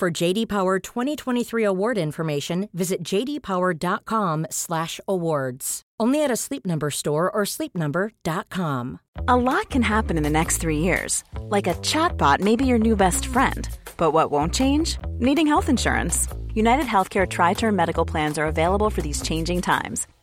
For JD Power 2023 award information, visit jdpower.com/awards. Only at a Sleep Number store or sleepnumber.com. A lot can happen in the next three years, like a chatbot may be your new best friend. But what won't change? Needing health insurance. United Healthcare Tri Term Medical Plans are available for these changing times.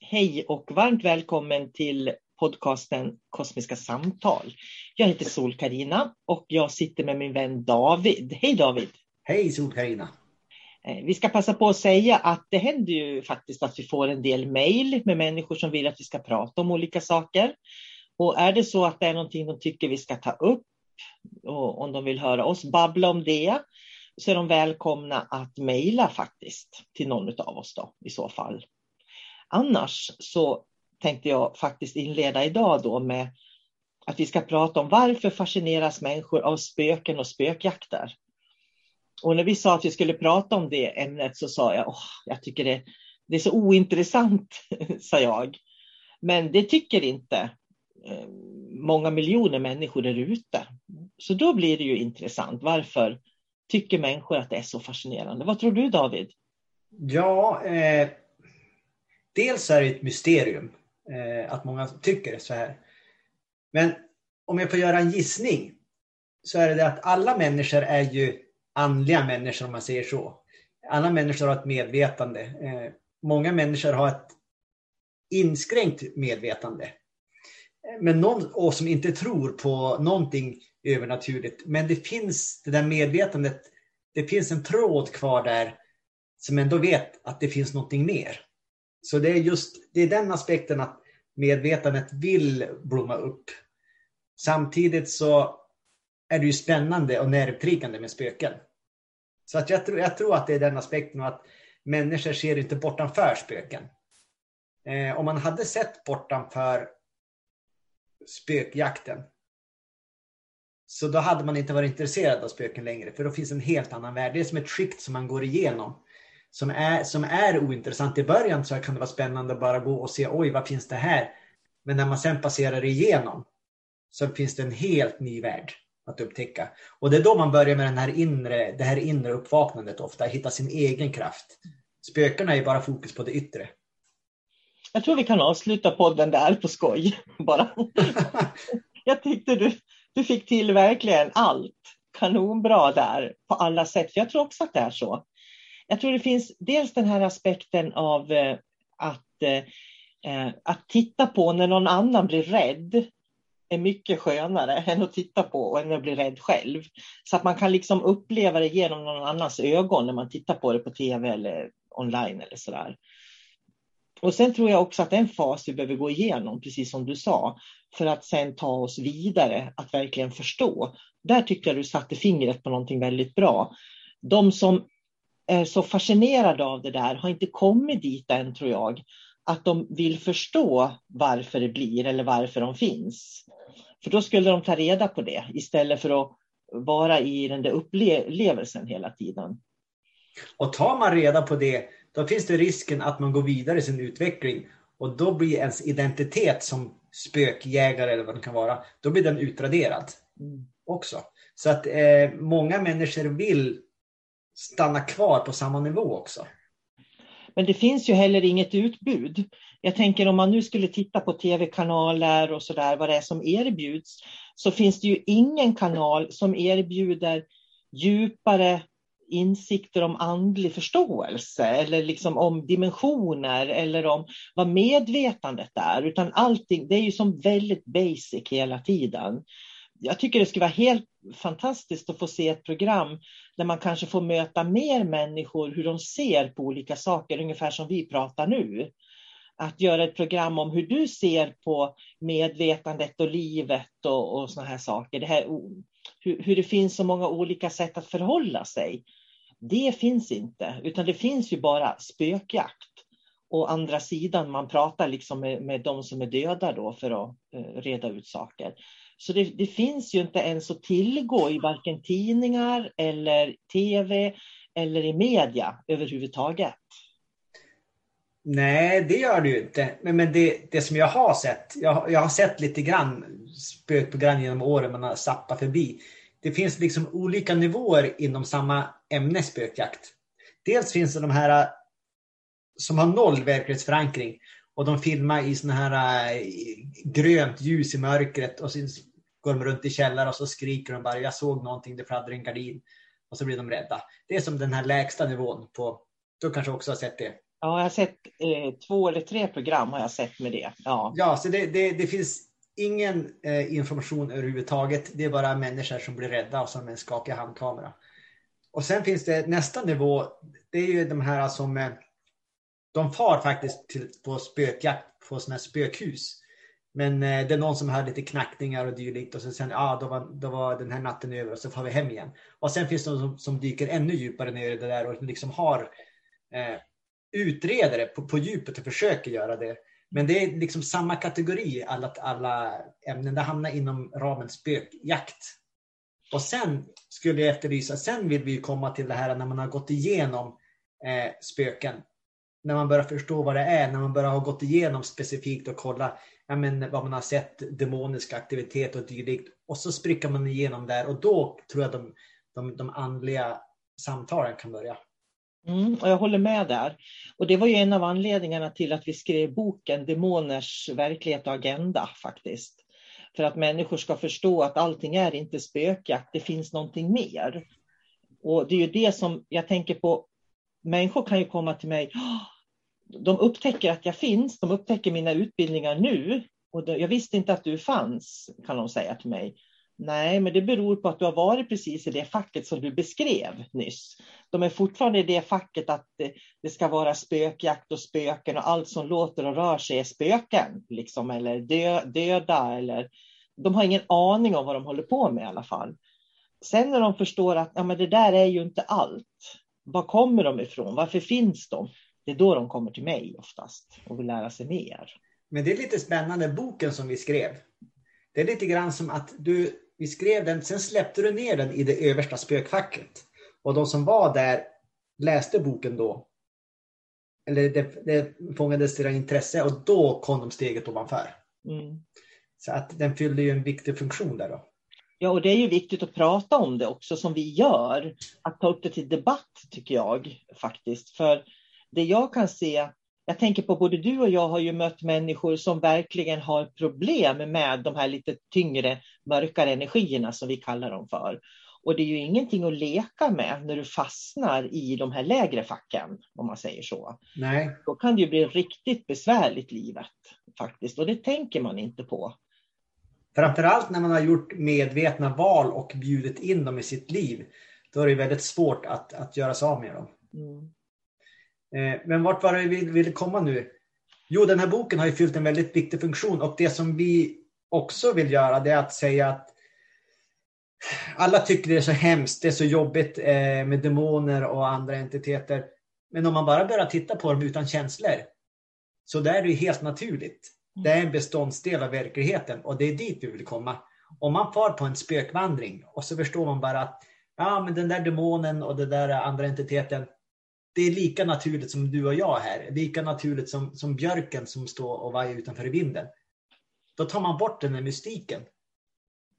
Hej och varmt välkommen till podcasten Kosmiska samtal. Jag heter sol karina och jag sitter med min vän David. Hej David! Hej sol karina eh, Vi ska passa på att säga att det händer ju faktiskt att vi får en del mejl med människor som vill att vi ska prata om olika saker. Och är det så att det är någonting de tycker vi ska ta upp och om de vill höra oss babbla om det så är de välkomna att mejla faktiskt till någon av oss då i så fall. Annars så tänkte jag faktiskt inleda idag då med att vi ska prata om varför fascineras människor av spöken och spökjakter? Och när vi sa att vi skulle prata om det ämnet så sa jag, åh, jag tycker det, det är så ointressant, sa jag. Men det tycker inte eh, många miljoner människor där ute. Så då blir det ju intressant. Varför tycker människor att det är så fascinerande? Vad tror du David? Ja, eh, dels är det ett mysterium eh, att många tycker så här. Men om jag får göra en gissning så är det det att alla människor är ju andliga människor om man säger så. Alla människor har ett medvetande. Eh, många människor har ett inskränkt medvetande. Men någon och som inte tror på någonting övernaturligt. Men det finns det där medvetandet. Det finns en tråd kvar där som ändå vet att det finns någonting mer. Så det är just det är den aspekten att medvetandet vill blomma upp. Samtidigt så är det ju spännande och nervtriggande med spöken. Så att jag, tror, jag tror att det är den aspekten att människor ser inte bortanför spöken. Eh, om man hade sett bortanför spökjakten Så då hade man inte varit intresserad av spöken längre, för då finns en helt annan värld. Det är som ett skikt som man går igenom. Som är, som är ointressant. I början så kan det vara spännande att bara gå och se, oj vad finns det här? Men när man sen passerar igenom så finns det en helt ny värld att upptäcka. Och det är då man börjar med den här inre, det här inre uppvaknandet ofta, hitta sin egen kraft. Spökena är bara fokus på det yttre. Jag tror vi kan avsluta podden där på skoj bara. Jag tyckte du, du fick till verkligen allt. Kanonbra där på alla sätt. jag tror också att det är så. Jag tror det finns dels den här aspekten av eh, att, eh, eh, att titta på när någon annan blir rädd är mycket skönare än att titta på och än att bli rädd själv. Så att man kan liksom uppleva det genom någon annans ögon när man tittar på det på tv eller online eller sådär. Och sen tror jag också att det är en fas vi behöver gå igenom, precis som du sa, för att sen ta oss vidare, att verkligen förstå. Där tycker jag du satte fingret på någonting väldigt bra. De som är så fascinerade av det där har inte kommit dit än, tror jag, att de vill förstå varför det blir eller varför de finns. För då skulle de ta reda på det istället för att vara i den där upplevelsen hela tiden. Och tar man reda på det, då finns det risken att man går vidare i sin utveckling och då blir ens identitet som spökjägare eller vad det kan vara, då blir den utraderad mm. också. Så att eh, många människor vill stanna kvar på samma nivå också. Men det finns ju heller inget utbud. Jag tänker om man nu skulle titta på tv-kanaler och sådär, vad det är som erbjuds, så finns det ju ingen kanal som erbjuder djupare insikter om andlig förståelse eller liksom om dimensioner eller om vad medvetandet är, utan allting, det är ju som väldigt basic hela tiden. Jag tycker det skulle vara helt fantastiskt att få se ett program där man kanske får möta mer människor, hur de ser på olika saker, ungefär som vi pratar nu. Att göra ett program om hur du ser på medvetandet och livet och, och såna här saker. Det här, hur, hur det finns så många olika sätt att förhålla sig. Det finns inte, utan det finns ju bara spökjakt. Och andra sidan, man pratar liksom med, med de som är döda då för att eh, reda ut saker. Så det, det, finns ju inte ens att tillgå i varken tidningar eller tv eller i media överhuvudtaget. Nej, det gör det ju inte. Men, men det, det som jag har sett, jag, jag har sett lite grann spökprogram genom åren man har zappat förbi. Det finns liksom olika nivåer inom samma ämne spökjakt. Dels finns det de här som har noll verklighetsförankring och de filmar i såna här äh, grönt ljus i mörkret och sen går de runt i källare och så skriker de bara jag såg någonting, det fladdrar en gardin. Och så blir de rädda. Det är som den här lägsta nivån på, du kanske också har sett det? Ja, jag har sett eh, två eller tre program har jag sett med det. Ja, ja så det, det, det finns ingen eh, information överhuvudtaget. Det är bara människor som blir rädda och som en skakig handkamera. Och sen finns det nästa nivå. Det är ju de här som eh, de far faktiskt till, på spökjakt på sådana här spökhus. Men eh, det är någon som har lite knackningar och dylikt och så sen, ja, då var, då var den här natten över och så får vi hem igen. Och sen finns det de som, som dyker ännu djupare ner i det där och liksom har eh, utredare på, på djupet och försöker göra det. Men det är liksom samma kategori, alla, alla ämnen. Det hamnar inom ramen spökjakt. Och sen skulle jag efterlysa, sen vill vi komma till det här när man har gått igenom eh, spöken när man börjar förstå vad det är, när man börjar ha gått igenom specifikt och kolla ja, men, vad man har sett, demonisk aktivitet och dylikt. Och så spricker man igenom där och då tror jag de, de, de andliga samtalen kan börja. Mm, och jag håller med där. Och det var ju en av anledningarna till att vi skrev boken Demoners verklighet och agenda faktiskt. För att människor ska förstå att allting är inte spökjakt, det finns någonting mer. Och det är ju det som jag tänker på människor kan ju komma till mig. De upptäcker att jag finns, de upptäcker mina utbildningar nu. Och jag visste inte att du fanns, kan de säga till mig. Nej, men det beror på att du har varit precis i det facket som du beskrev nyss. De är fortfarande i det facket att det, ska vara spökjakt och spöken och allt som låter och rör sig är spöken, liksom, eller dö, döda. Eller, de har ingen aning om vad de håller på med i alla fall. Sen när de förstår att ja, men det där är ju inte allt, var kommer de ifrån? Varför finns de? Det är då de kommer till mig oftast och vill lära sig mer. Men det är lite spännande, boken som vi skrev. Det är lite grann som att du, vi skrev den, sen släppte du ner den i det översta spökfacket. Och de som var där läste boken då. Eller det, det fångades deras intresse och då kom de steget ovanför. Mm. Så att den fyllde ju en viktig funktion där då. Ja, och det är ju viktigt att prata om det också som vi gör. Att ta upp det till debatt tycker jag faktiskt. För det jag kan se, jag tänker på både du och jag har ju mött människor som verkligen har problem med de här lite tyngre, mörkare energierna som vi kallar dem för. Och det är ju ingenting att leka med när du fastnar i de här lägre facken, om man säger så. Nej. Då kan det ju bli riktigt besvärligt livet faktiskt, och det tänker man inte på. Framförallt när man har gjort medvetna val och bjudit in dem i sitt liv. Då är det väldigt svårt att, att göra sig av med dem. Mm. Eh, men vart var det vi ville komma nu? Jo, den här boken har ju fyllt en väldigt viktig funktion och det som vi också vill göra det är att säga att alla tycker det är så hemskt, det är så jobbigt eh, med demoner och andra entiteter. Men om man bara börjar titta på dem utan känslor så där är det helt naturligt. Det är en beståndsdel av verkligheten och det är dit vi vill komma. Om man far på en spökvandring och så förstår man bara att ja, men den där demonen och den där andra entiteten, det är lika naturligt som du och jag här. Lika naturligt som, som björken som står och vajar utanför i vinden. Då tar man bort den här mystiken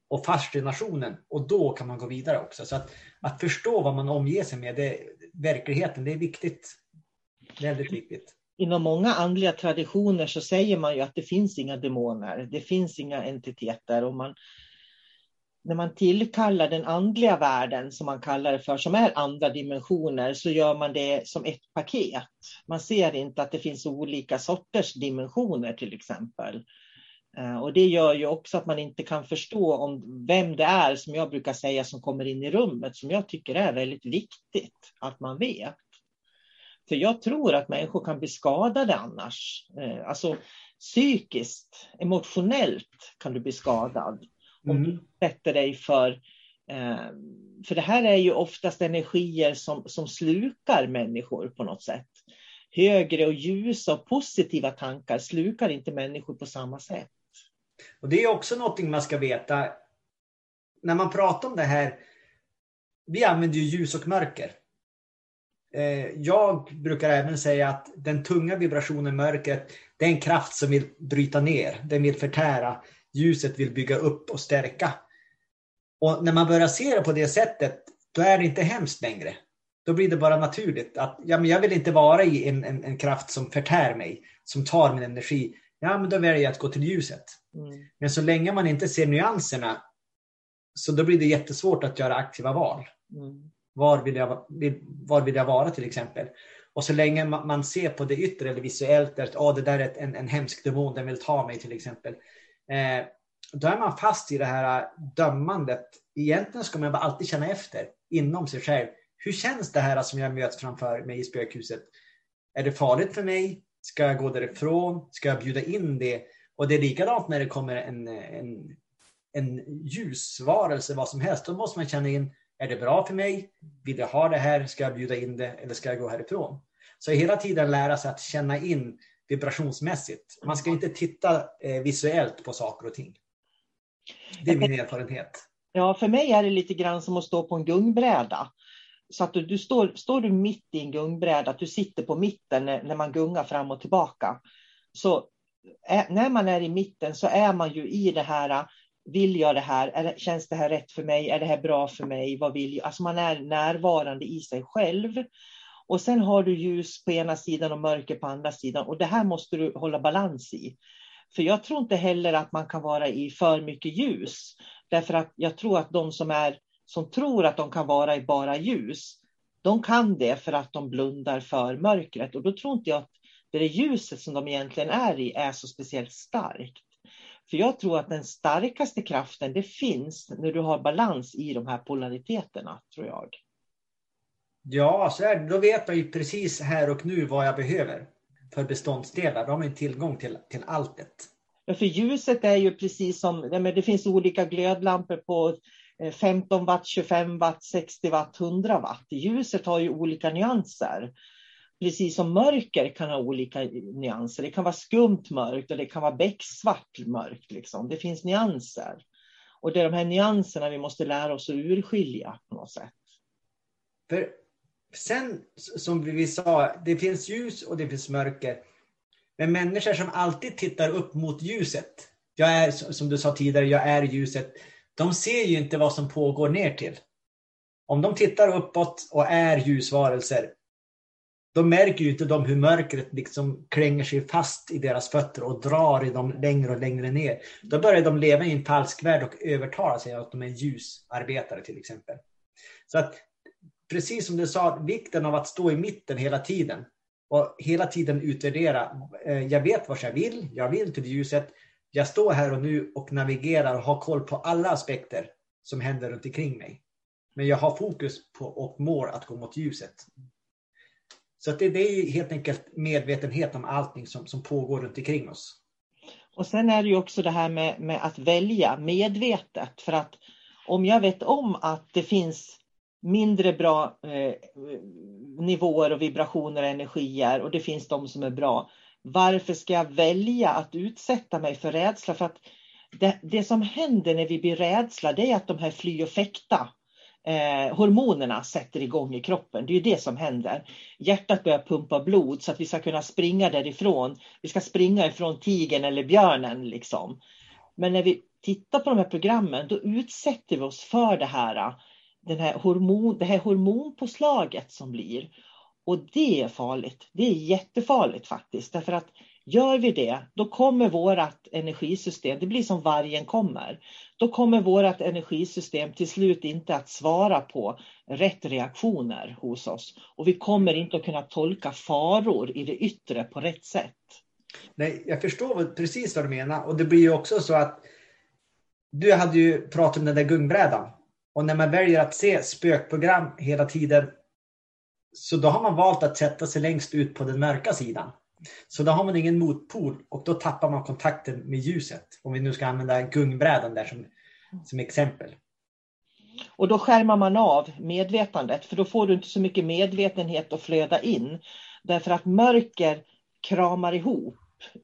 och fascinationen och då kan man gå vidare också. Så att, att förstå vad man omger sig med, det, verkligheten, det är viktigt. Väldigt viktigt inom många andliga traditioner så säger man ju att det finns inga demoner, det finns inga entiteter. Och man, när man tillkallar den andliga världen, som man kallar det för, som är andra dimensioner, så gör man det som ett paket. Man ser inte att det finns olika sorters dimensioner till exempel. Eh, och det gör ju också att man inte kan förstå om vem det är, som jag brukar säga, som kommer in i rummet, som jag tycker är väldigt viktigt att man vet. För jag tror att människor kan bli skadade annars. Eh, alltså psykiskt, emotionellt kan du bli skadad. Om mm. du sätter dig för eh, för det här är ju oftast energier som, som slukar människor på något sätt. Högre och ljusa och positiva tankar slukar inte människor på samma sätt. Och Det är också någonting man ska veta. När man pratar om det här, vi använder ju ljus och mörker. Eh, jag brukar även säga att den tunga vibrationen mörkret, det är en kraft som vill bryta ner, den vill förtära. Ljuset vill bygga upp och stärka. Och när man börjar se det på det sättet, då är det inte hemskt längre. Då blir det bara naturligt att ja, men jag vill inte vara i en, en, en kraft som förtär mig, som tar min energi. Ja, men då väljer jag att gå till ljuset. Mm. Men så länge man inte ser nyanserna, så då blir det jättesvårt att göra aktiva val. Mm. Var vill jag, var vill jag vara till exempel? Och så länge man ser på det yttre eller visuellt, att oh, det där är en, en hemsk demon, den vill ta mig till exempel. Eh, då är man fast i det här dömandet. Egentligen ska man bara alltid känna efter inom sig själv. Hur känns det här som jag möts framför mig i spökhuset? Är det farligt för mig? Ska jag gå därifrån? Ska jag bjuda in det? Och det är likadant när det kommer en, en, en ljusvarelse, vad som helst. Då måste man känna in, är det bra för mig? Vill jag ha det här? Ska jag bjuda in det eller ska jag gå härifrån? Så hela tiden lära sig att känna in vibrationsmässigt. Man ska inte titta eh, visuellt på saker och ting. Det är min erfarenhet. Ja, för mig är det lite grann som att stå på en gungbräda. Så att du, du står, står du mitt i en gungbräda, att du sitter på mitten när, när man gungar fram och tillbaka. Så ä, när man är i mitten så är man ju i det här vill jag det här? Är, känns det här rätt för mig? Är det här bra för mig? Vad vill jag? Alltså man är närvarande i sig själv. Och sen har du ljus på ena sidan och mörker på andra sidan. Och det här måste du hålla balans i. För jag tror inte heller att man kan vara i för mycket ljus. Därför att jag tror att de som, är, som tror att de kan vara i bara ljus, de kan det för att de blundar för mörkret. Och då tror inte jag att det ljuset som de egentligen är i är så speciellt starkt. För jag tror att den starkaste kraften, det finns när du har balans i de här polariteterna, tror jag. Ja, så är. Då vet jag ju precis här och nu vad jag behöver för beståndsdelar. Då har man tillgång till, till alltet. Ja, för ljuset är ju precis som, men det finns olika glödlampor på 15 eh, watt, 25 watt, 60 watt, 100 watt. Ljuset har ju olika nyanser precis som mörker kan ha olika nyanser. Det kan vara skumt mörkt och det kan vara becksvart mörkt. Liksom. Det finns nyanser. Och det är de här nyanserna vi måste lära oss att urskilja på något sätt. För sen, som vi sa, det finns ljus och det finns mörker. Men människor som alltid tittar upp mot ljuset, jag är, som du sa tidigare, jag är ljuset. De ser ju inte vad som pågår ner till. Om de tittar uppåt och är ljusvarelser, då märker ju inte de hur mörkret liksom klänger sig fast i deras fötter och drar i dem längre och längre ner. Då börjar de leva i en falsk värld och övertala sig att de är ljusarbetare till exempel. Så att precis som du sa, vikten av att stå i mitten hela tiden och hela tiden utvärdera. Eh, jag vet vad jag vill, jag vill till ljuset. Jag står här och nu och navigerar och har koll på alla aspekter som händer runt omkring mig. Men jag har fokus på och mål att gå mot ljuset. Så det, det, är helt enkelt medvetenhet om allting som, som pågår runt omkring oss. Och sen är det ju också det här med, med att välja medvetet. För att om jag vet om att det finns mindre bra eh, nivåer och vibrationer och energier och det finns de som är bra. Varför ska jag välja att utsätta mig för rädsla? För att det, det som händer när vi blir rädsla det är att de här fly och fäkta eh, hormonerna sätter igång i kroppen. Det är ju det som händer. Hjärtat börjar pumpa blod så att vi ska kunna springa därifrån. Vi ska springa ifrån tigern eller björnen liksom. Men när vi tittar på de här programmen då utsätter vi oss för det här, den här hormon, det här hormonpåslaget som blir. Och det är farligt. Det är jättefarligt faktiskt. Därför att Gör vi det, då kommer vårt energisystem, det blir som vargen kommer, då kommer vårt energisystem till slut inte att svara på rätt reaktioner hos oss. Och vi kommer inte att kunna tolka faror i det yttre på rätt sätt. Nej, jag förstår precis vad du menar. Och det blir ju också så att du hade ju pratat om den där gungbrädan. Och när man väljer att se spökprogram hela tiden så då har man valt att sätta sig längst ut på den mörka sidan. Så då har man ingen motpol och då tappar man kontakten med ljuset. Om vi nu ska använda gungbrädan där som, som exempel. Och då skärmar man av medvetandet för då får du inte så mycket medvetenhet att flöda in. Därför att mörker kramar ihop,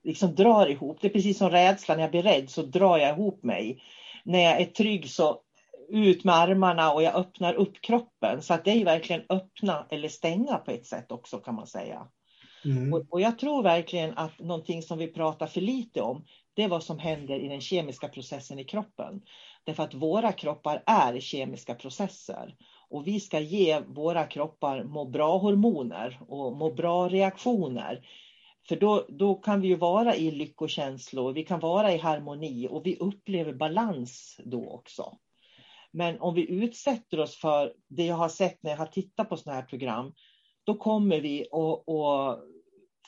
liksom drar ihop. Det är precis som rädsla, när jag blir rädd så drar jag ihop mig. När jag är trygg så ut med armarna och jag öppnar upp kroppen. Så att det är verkligen öppna eller stänga på ett sätt också kan man säga. Mm. Och, och, jag tror verkligen att någonting som vi pratar för lite om, det är vad som händer i den kemiska processen i kroppen. Därför att våra kroppar är kemiska processer. Och vi ska ge våra kroppar må bra-hormoner och må bra-reaktioner. För då, då kan vi ju vara i lyckokänslor, vi kan vara i harmoni och vi upplever balans då också. Men om vi utsätter oss för det jag har sett när jag har tittat på sådana här program, då kommer vi att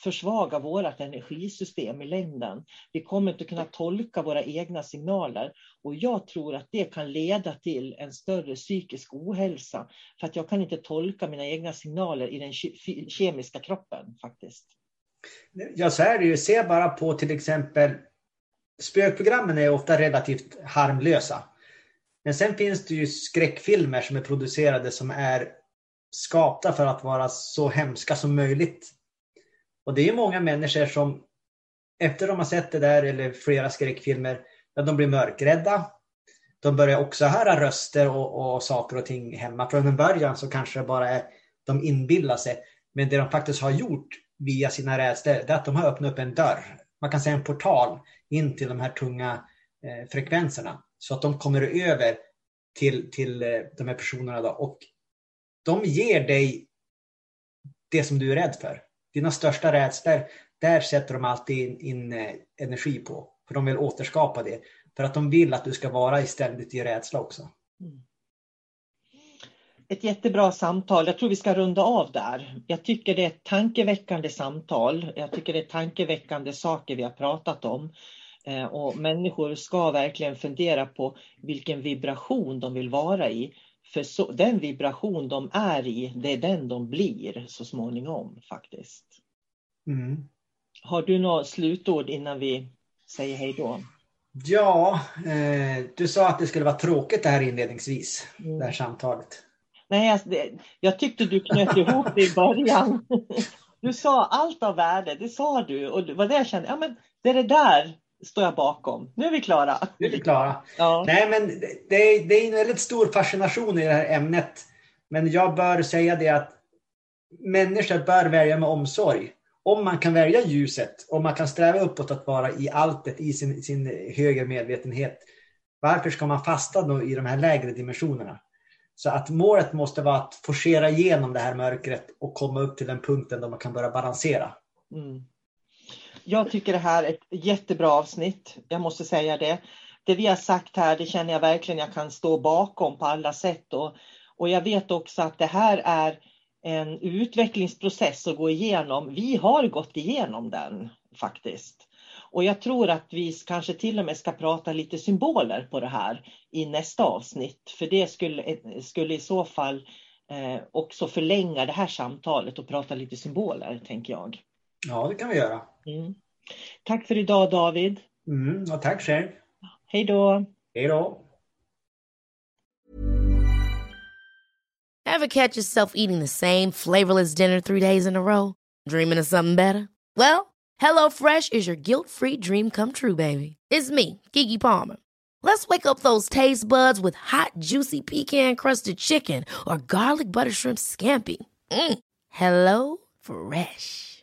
försvaga vårt energisystem i längden. Vi kommer inte kunna tolka våra egna signaler och jag tror att det kan leda till en större psykisk ohälsa för att jag kan inte tolka mina egna signaler i den kemiska kroppen faktiskt. Ja, så är det ju. Se bara på till exempel spökprogrammen är ofta relativt harmlösa. Men sen finns det ju skräckfilmer som är producerade som är skapta för att vara så hemska som möjligt. Och det är många människor som efter de har sett det där eller flera skräckfilmer, ja, de blir mörkrädda. De börjar också höra röster och, och saker och ting hemma. Från en början så kanske det bara är de inbillar sig. Men det de faktiskt har gjort via sina rädslor, det är att de har öppnat upp en dörr. Man kan säga en portal in till de här tunga eh, frekvenserna. Så att de kommer över till, till eh, de här personerna. Då. Och de ger dig det som du är rädd för dina största rädslor, där sätter de alltid in, in eh, energi på. För de vill återskapa det. För att de vill att du ska vara ständigt i rädsla också. Mm. Ett jättebra samtal. Jag tror vi ska runda av där. Jag tycker det är ett tankeväckande samtal. Jag tycker det är tankeväckande saker vi har pratat om. Eh, och människor ska verkligen fundera på vilken vibration de vill vara i. För så, den vibration de är i, det är den de blir så småningom faktiskt. Mm. Har du några slutord innan vi säger hej då? Ja, eh, du sa att det skulle vara tråkigt det här inledningsvis, mm. det här samtalet. Nej, alltså, det, jag tyckte du knöt ihop det i början. Du sa allt av värde, det sa du. Och det var det jag kände, ja men det är det där står jag bakom. Nu är vi klara. Nu är vi klara. Ja. Nej, men det är, det är en väldigt stor fascination i det här ämnet. Men jag bör säga det att människor bör välja med omsorg. Om man kan välja ljuset, om man kan sträva uppåt att vara i alltet, i sin, sin högre medvetenhet. Varför ska man fasta då i de här lägre dimensionerna? Så att målet måste vara att forcera igenom det här mörkret och komma upp till den punkten då man kan börja balansera. Mm. Jag tycker det här är ett jättebra avsnitt. Jag måste säga det. Det vi har sagt här, det känner jag verkligen jag kan stå bakom på alla sätt. Och, och jag vet också att det här är en utvecklingsprocess att gå igenom. Vi har gått igenom den faktiskt. Och jag tror att vi kanske till och med ska prata lite symboler på det här i nästa avsnitt. För det skulle, eh, skulle i så fall eh, också förlänga det här samtalet och prata lite symboler, tänker jag. Ja, det kan vi göra. Mm. Tack för idag David. Mm, och tack själv. Hej då. Hej då. Ever catch yourself eating the same flavorless dinner three days in a row? Dreaming of something better? Well, HelloFresh is your guilt-free dream come true, baby. It's me, Gigi Palmer. Let's wake up those taste buds with hot, juicy pecan-crusted chicken or garlic butter shrimp scampi. Mm. Hello Fresh.